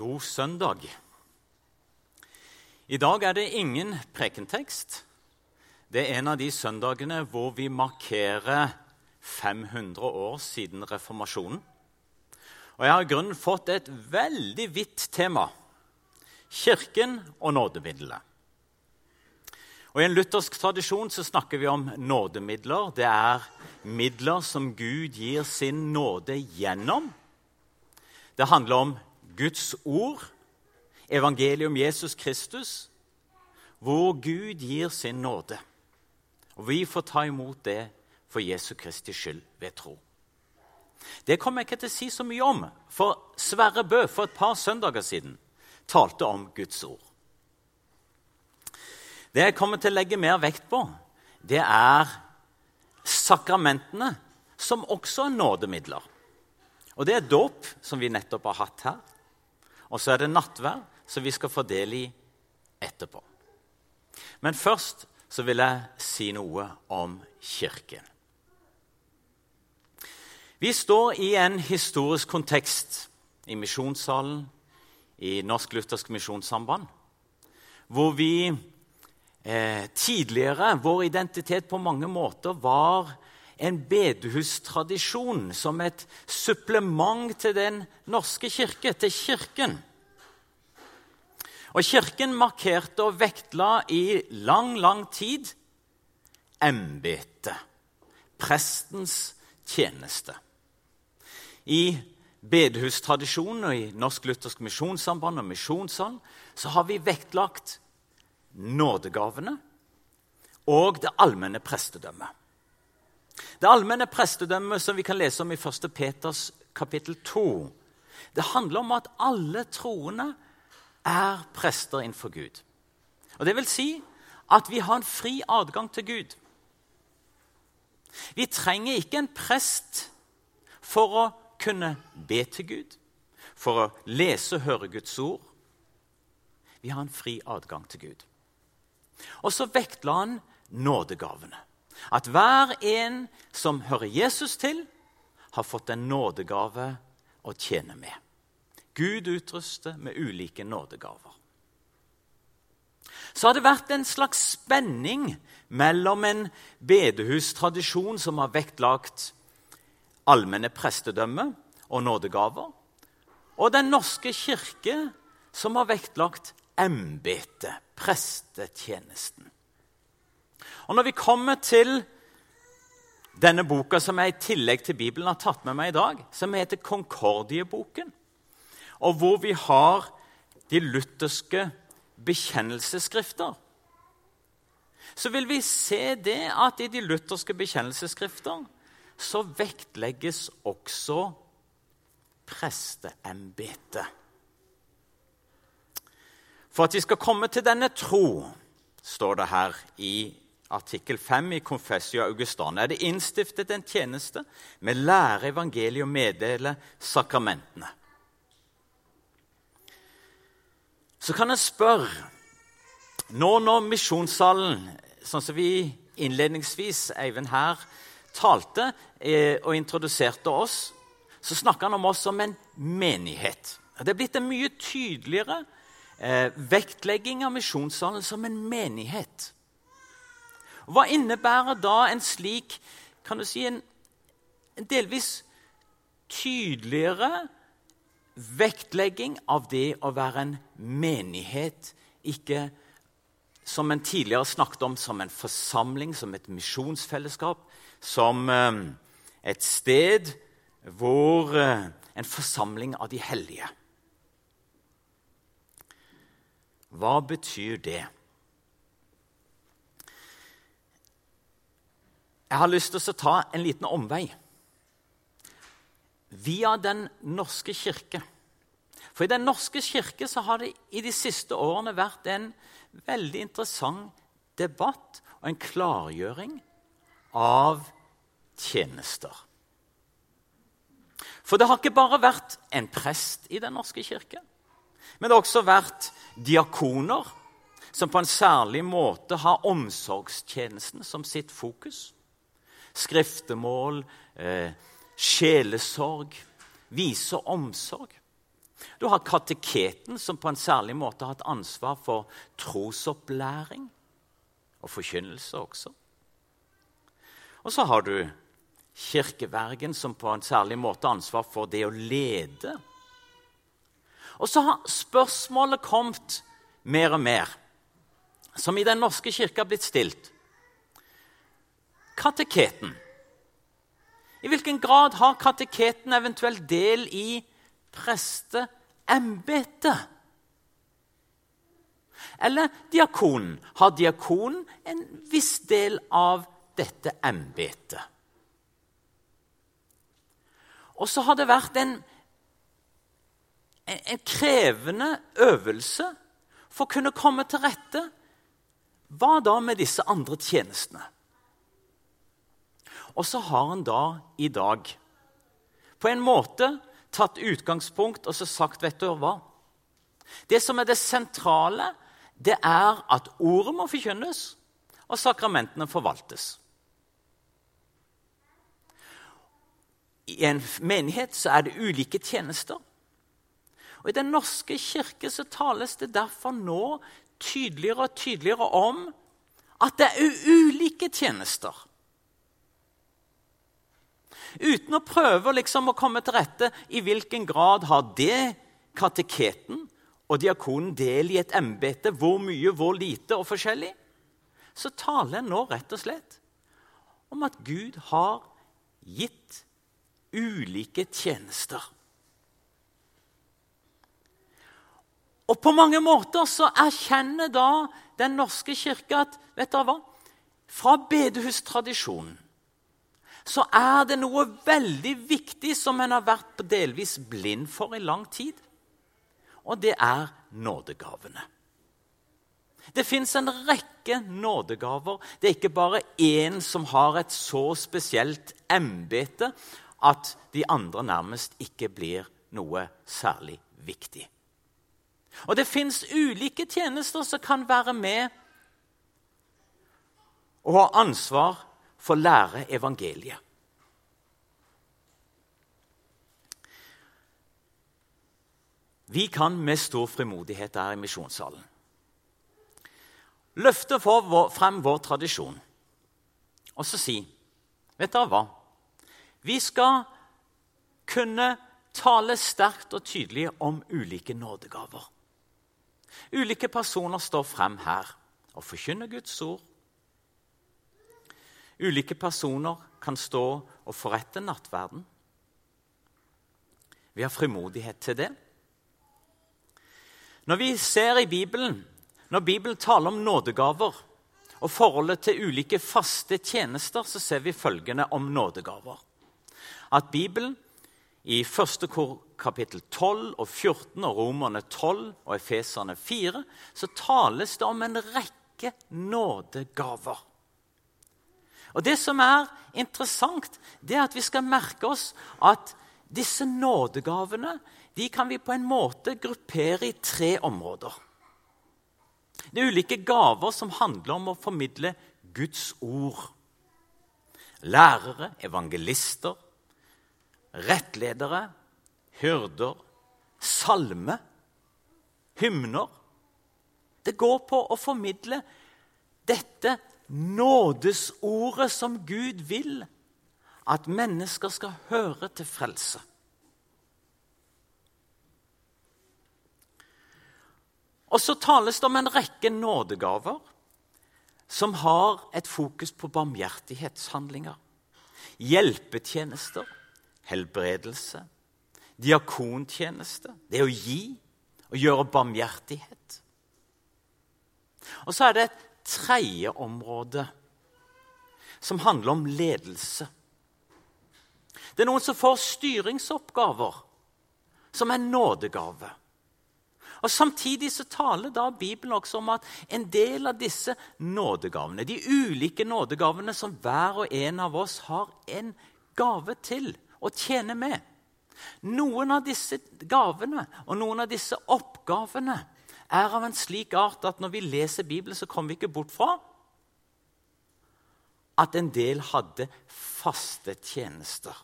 God søndag. I dag er det ingen prekentekst. Det er en av de søndagene hvor vi markerer 500 år siden reformasjonen. Og jeg har i grunnen fått et veldig vidt tema Kirken og nådemiddelet. Og I en luthersk tradisjon så snakker vi om nådemidler. Det er midler som Gud gir sin nåde gjennom. Det handler om Guds ord, evangeliet om Jesus Kristus, hvor Gud gir sin nåde. Og vi får ta imot det for Jesu Kristi skyld ved tro. Det kommer jeg ikke til å si så mye om, for Sverre Bø for et par søndager siden talte om Guds ord. Det jeg kommer til å legge mer vekt på, det er sakramentene, som også er nådemidler. Og Det er dåp, som vi nettopp har hatt her. Og så er det nattverd, som vi skal få del i etterpå. Men først så vil jeg si noe om Kirken. Vi står i en historisk kontekst i misjonssalen i Norsk Luthersk Misjonssamband, hvor vi eh, tidligere Vår identitet på mange måter var en bedehustradisjon som et supplement til Den norske kirke, til Kirken. Og Kirken markerte og vektla i lang, lang tid embetet, prestens tjeneste. I bedehustradisjonen og i Norsk Luthersk Misjonssamband og Misjonssal så har vi vektlagt nådegavene og det allmenne prestedømmet. Det allmenne prestedømmet som vi kan lese om i 1. Peters kapittel 2, det handler om at alle troende er prester innenfor Gud. Og Det vil si at vi har en fri adgang til Gud. Vi trenger ikke en prest for å kunne be til Gud, for å lese og høre Guds ord. Vi har en fri adgang til Gud. Og så vektla han nådegavene. At hver en som hører Jesus til, har fått en nådegave å tjene med. Gud utruster med ulike nådegaver. Så har det vært en slags spenning mellom en bedehustradisjon som har vektlagt allmenne prestedømme og nådegaver, og Den norske kirke, som har vektlagt embetet, prestetjenesten. Og Når vi kommer til denne boka som jeg i tillegg til Bibelen har tatt med meg i dag, som heter Konkordieboken, og hvor vi har de lutherske bekjennelsesskrifter, så vil vi se det at i de lutherske bekjennelsesskrifter så vektlegges også presteembetet. For at vi skal komme til denne tro, står det her i artikkel 5 i Confessio Augustana, er det innstiftet en tjeneste med lære evangeliet og meddele sakramentene. Så kan jeg spørre Nå når misjonssalen, sånn som vi innledningsvis, Eivind her, talte eh, og introduserte oss, så snakker han om oss som en menighet. Det er blitt en mye tydeligere eh, vektlegging av misjonssalen som en menighet. Hva innebærer da en slik kan du si, en, en delvis tydeligere vektlegging av det å være en menighet, ikke som en tidligere snakket om som en forsamling, som et misjonsfellesskap, som eh, et sted hvor eh, En forsamling av de hellige. Hva betyr det? Jeg har lyst til å ta en liten omvei. Via Den norske kirke. For i Den norske kirke så har det i de siste årene vært en veldig interessant debatt og en klargjøring av tjenester. For det har ikke bare vært en prest i Den norske kirke, men det har også vært diakoner som på en særlig måte har omsorgstjenesten som sitt fokus. Skriftemål, eh, sjelesorg, vise omsorg. Du har kateketen, som på en særlig måte har hatt ansvar for trosopplæring og forkynnelse også. Og så har du kirkevergen, som på en særlig måte har ansvar for det å lede. Og så har spørsmålet kommet mer og mer, som i Den norske kirke har blitt stilt. Kateketen. I hvilken grad har kateketen eventuelt del i presteembetet? Eller diakonen. Har diakonen en viss del av dette embetet? Og så har det vært en, en, krevende øvelse for å kunne komme til rette. Hva da med disse andre tjenestene? Og så har han da i dag på en måte tatt utgangspunkt og så sagt vet du hva? Det som er det sentrale, det er at ordet må forkynnes, og sakramentene forvaltes. I en menighet så er det ulike tjenester. Og I Den norske kirke så tales det derfor nå tydeligere og tydeligere om at det er ulike tjenester. Uten å prøve liksom å komme til rette i hvilken grad har det kateketen og diakonen del i et embete, hvor mye, hvor lite og forskjellig, så taler en nå rett og slett om at Gud har gitt ulike tjenester. Og på mange måter så erkjenner da Den norske kirke at vet dere hva? Fra bedehustradisjonen så er det noe veldig viktig som en har vært delvis blind for i lang tid. Og det er nådegavene. Det fins en rekke nådegaver. Det er ikke bare én som har et så spesielt embete at de andre nærmest ikke blir noe særlig viktig. Og det fins ulike tjenester som kan være med og ha ansvar få lære evangeliet. Vi kan med stor frimodighet her i misjonssalen løfte frem vår tradisjon og så si Vet dere hva? Vi skal kunne tale sterkt og tydelig om ulike nådegaver. Ulike personer står frem her og forkynner Guds ord Ulike personer kan stå og forrette nattverden. Vi har frimodighet til det. Når vi ser i Bibelen, når Bibelen taler om nådegaver og forholdet til ulike faste tjenester, så ser vi følgende om nådegaver. At Bibelen i 1. kapittel 12 og 14 og Romerne 12 og Efeserne 4 så tales det om en rekke nådegaver. Og Det som er interessant, det er at vi skal merke oss at disse nådegavene de kan vi på en måte gruppere i tre områder. Det er ulike gaver som handler om å formidle Guds ord. Lærere, evangelister, rettledere, hyrder, salme, hymner. Det går på å formidle dette nådesordet som Gud vil at mennesker skal høre til frelse. Og så tales det om en rekke nådegaver som har et fokus på barmhjertighetshandlinger. Hjelpetjenester, helbredelse, diakontjeneste, det å gi og gjøre barmhjertighet. Og så er det et tredje område, som handler om ledelse. Det er noen som får styringsoppgaver, som er nådegave. Og Samtidig så taler da Bibelen også om at en del av disse nådegavene, de ulike nådegavene som hver og en av oss har en gave til å tjene med Noen av disse gavene og noen av disse oppgavene er av en slik art at når vi leser Bibelen, så kommer vi ikke bort fra at en del hadde faste tjenester.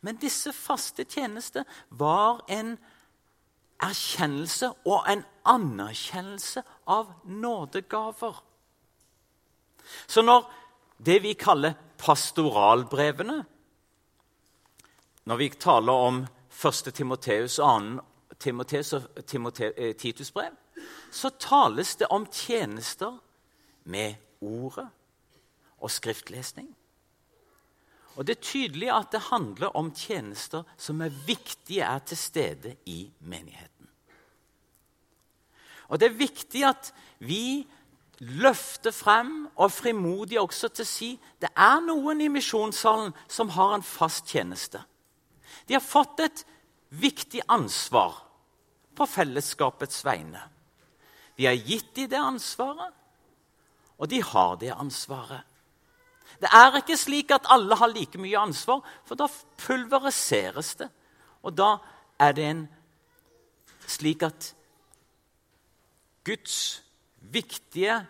Men disse faste tjenester var en erkjennelse og en anerkjennelse av nådegaver. Så når det vi kaller pastoralbrevene Når vi taler om 1. Timoteus og 2. Timoteus og eh, Titus brev, så tales det om tjenester med ordet og skriftlesning. Og Det er tydelig at det handler om tjenester som er viktige er til stede i menigheten. Og Det er viktig at vi løfter frem og frimodig også til å si det er noen i misjonssalen som har en fast tjeneste. De har fått et viktig ansvar på fellesskapets vegne. Vi har gitt dem det ansvaret, og de har det ansvaret. Det er ikke slik at alle har like mye ansvar, for da pulveriseres det. Og da er det en slik at Guds viktige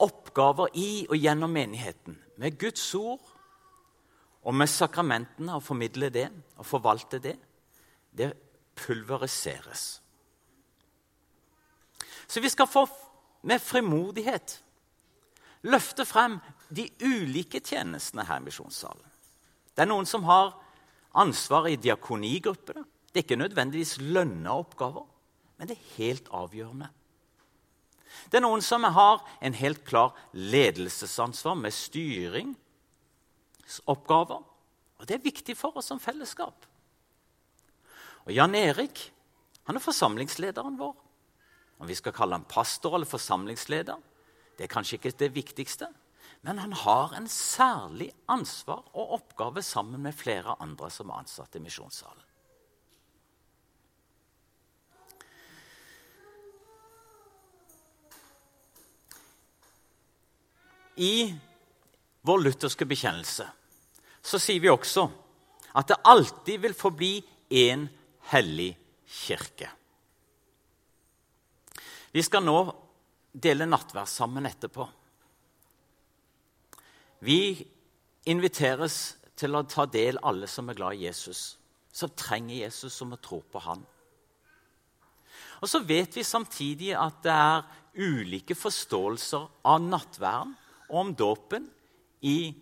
oppgaver i og gjennom menigheten, med Guds ord og med sakramentene, å formidle det og forvalte det, det pulveriseres. Så vi skal få med frimodighet løfte frem de ulike tjenestene her i misjonssalen. Det er noen som har ansvar i diakonigruppene. Det er ikke nødvendigvis lønna oppgaver, men det er helt avgjørende. Det er noen som har en helt klar ledelsesansvar med styringsoppgaver. Og det er viktig for oss som fellesskap. Og Jan Erik han er forsamlingslederen vår. Om vi skal kalle han pastor eller forsamlingsleder, det er kanskje ikke det viktigste. Men han har en særlig ansvar og oppgave sammen med flere andre som er ansatt i misjonssalen. I vår lutherske bekjennelse så sier vi også at det alltid vil forbli én hellig kirke. Vi skal nå dele nattverd sammen etterpå. Vi inviteres til å ta del, alle som er glad i Jesus, som trenger Jesus, som tror på han. Og Så vet vi samtidig at det er ulike forståelser av nattverden og om dåpen i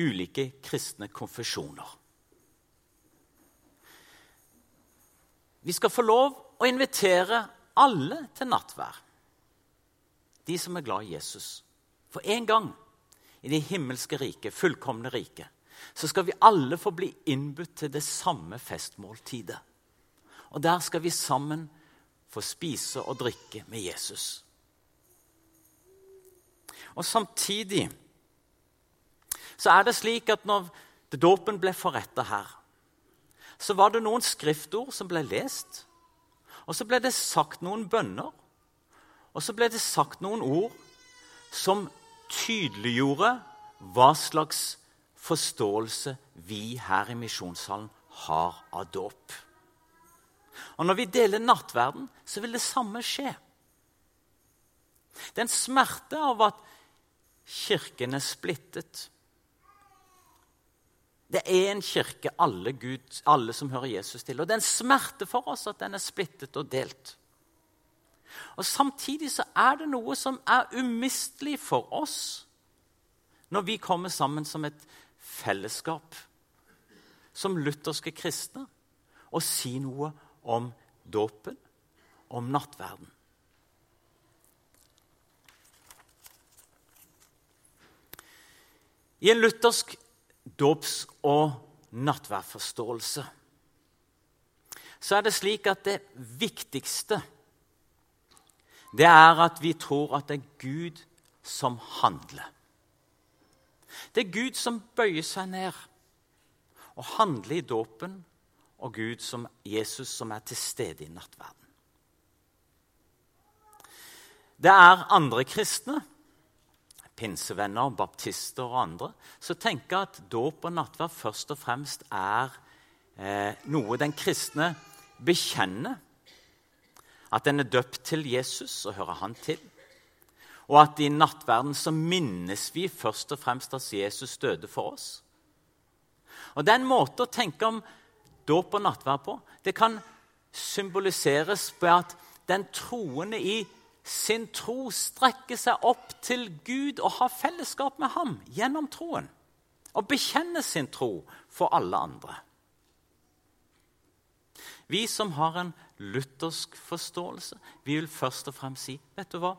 ulike kristne konfesjoner. Vi skal få lov å invitere alle til nattvær. De som er glad i Jesus. For en gang i det himmelske riket, fullkomne riket, så skal vi alle få bli innbudt til det samme festmåltidet. Og der skal vi sammen få spise og drikke med Jesus. Og samtidig så er det slik at når dåpen ble forretta her, så var det noen skriftord som ble lest. Og så ble det sagt noen bønner, og så ble det sagt noen ord som tydeliggjorde hva slags forståelse vi her i misjonssalen har av dåp. Og når vi deler nattverden, så vil det samme skje. Det er en smerte av at kirken er splittet. Det er en kirke alle, Gud, alle som hører Jesus til. Og det er en smerte for oss at den er splittet og delt. Og Samtidig så er det noe som er umistelig for oss når vi kommer sammen som et fellesskap, som lutherske kristne, og sier noe om dåpen, om nattverden. I en luthersk dåps- og nattverdforståelse, så er det slik at det viktigste det er at vi tror at det er Gud som handler. Det er Gud som bøyer seg ned og handler i dåpen, og Gud som Jesus som er til stede i nattverden. Det er andre kristne pinsevenner, baptister og andre, som tenker at dåp og nattverd først og fremst er eh, noe den kristne bekjenner. At den er døpt til Jesus og hører han til. Og at i nattverden så minnes vi først og fremst at Jesus døde for oss. Og Det er en måte å tenke om dåp og nattverd på. Det kan symboliseres på at den troende i sin tro strekker seg opp til Gud og har fellesskap med ham gjennom troen. Og bekjenner sin tro for alle andre. Vi som har en luthersk forståelse, vi vil først og fremst si vet du hva?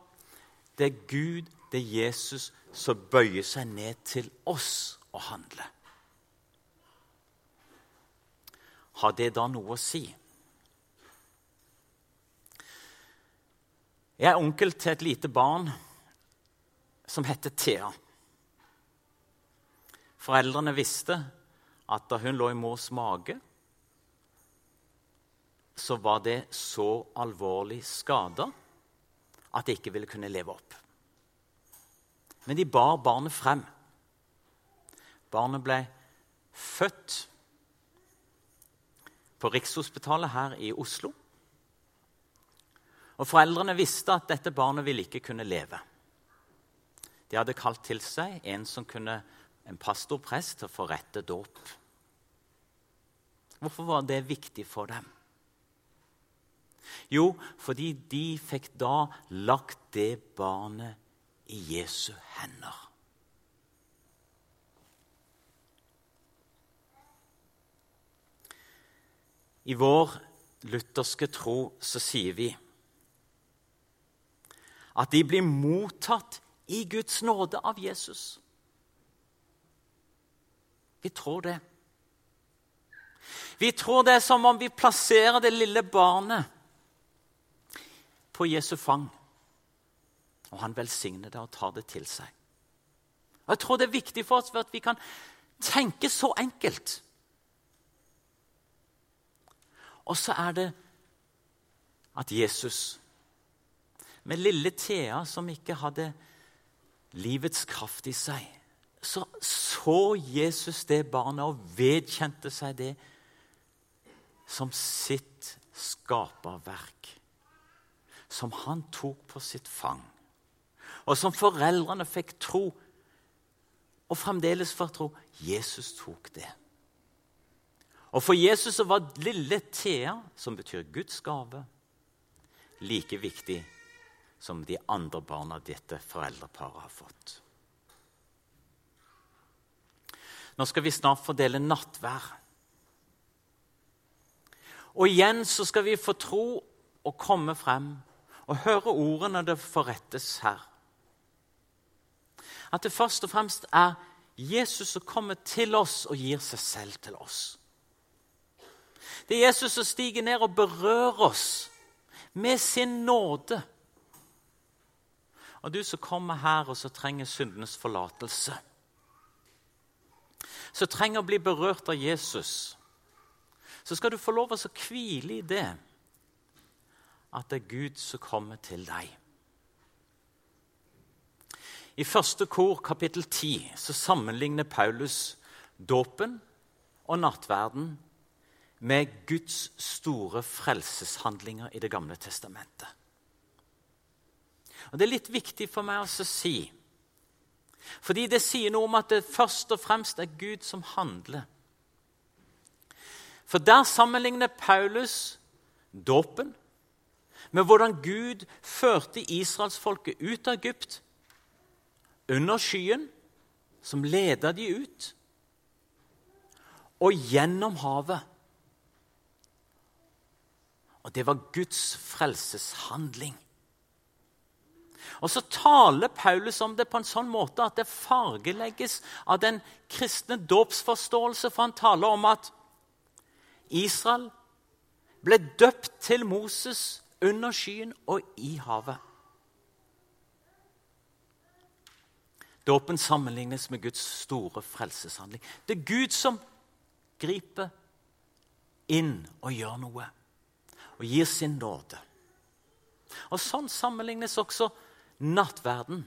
Det er Gud, det er Jesus, som bøyer seg ned til oss og handler. Har det da noe å si? Jeg er onkel til et lite barn som heter Thea. Foreldrene visste at da hun lå i mors mage, så var det så alvorlig skada at det ikke ville kunne leve opp. Men de bar barnet frem. Barnet ble født på Rikshospitalet her i Oslo. Og Foreldrene visste at dette barnet ville ikke kunne leve. De hadde kalt til seg en som kunne, en pastorprest til å forrette dåp. Hvorfor var det viktig for dem? Jo, fordi de fikk da lagt det barnet i Jesu hender. I vår lutherske tro så sier vi at de blir mottatt i Guds nåde av Jesus. Vi tror det. Vi tror det er som om vi plasserer det lille barnet på Jesu fang. Og han velsigner det og tar det til seg. Og Jeg tror det er viktig for oss for at vi kan tenke så enkelt. Og så er det at Jesus med lille Thea som ikke hadde livets kraft i seg, så så Jesus det barnet og vedkjente seg det som sitt skaperverk. Som han tok på sitt fang, og som foreldrene fikk tro. Og fremdeles får tro Jesus tok det. Og for Jesus var lille Thea, som betyr Guds gave, like viktig som de andre barna dette foreldreparet har fått. Nå skal vi snart fordele nattvær. Og igjen så skal vi få tro og komme frem og høre ordene det forrettes her. At det først og fremst er Jesus som kommer til oss og gir seg selv til oss. Det er Jesus som stiger ned og berører oss med sin nåde og du som kommer her og så trenger syndenes forlatelse, som trenger å bli berørt av Jesus, så skal du få lov til å hvile i det at det er Gud som kommer til deg. I første kor, kapittel 10, så sammenligner Paulus dåpen og nattverden med Guds store frelseshandlinger i Det gamle testamentet. Og Det er litt viktig for meg å si. Fordi det sier noe om at det først og fremst er Gud som handler. For der sammenligner Paulus dåpen med hvordan Gud førte israelsfolket ut av Egypt under skyen, som leda de ut, og gjennom havet. Og det var Guds frelseshandling. Og så taler Paulus om det på en sånn måte at det fargelegges av den kristne dåpsforståelse, for han taler om at Israel ble døpt til Moses under skyen og i havet. Dåpen sammenlignes med Guds store frelseshandling. Det er Gud som griper inn og gjør noe, og gir sin nåde. Og Sånn sammenlignes også nattverden.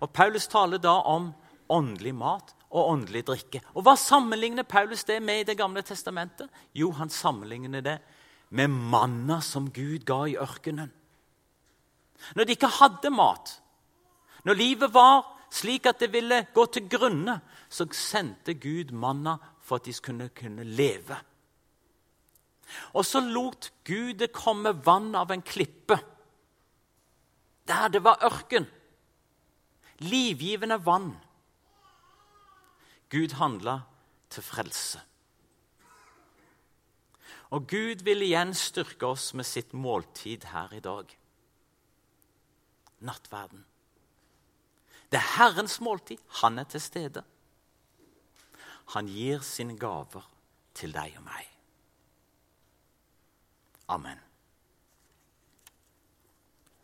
Og Paulus taler da om åndelig mat og åndelig drikke. Og Hva sammenligner Paulus det med i Det gamle testamentet? Jo, han sammenligner det med manna som Gud ga i ørkenen. Når de ikke hadde mat, når livet var slik at det ville gå til grunne, så sendte Gud manna for at de skulle kunne leve. Og så lot Gud det komme vann av en klippe der det var ørken. Livgivende vann. Gud handla til frelse. Og Gud vil igjen styrke oss med sitt måltid her i dag. Nattverden. Det er Herrens måltid. Han er til stede. Han gir sine gaver til deg og meg. Amen.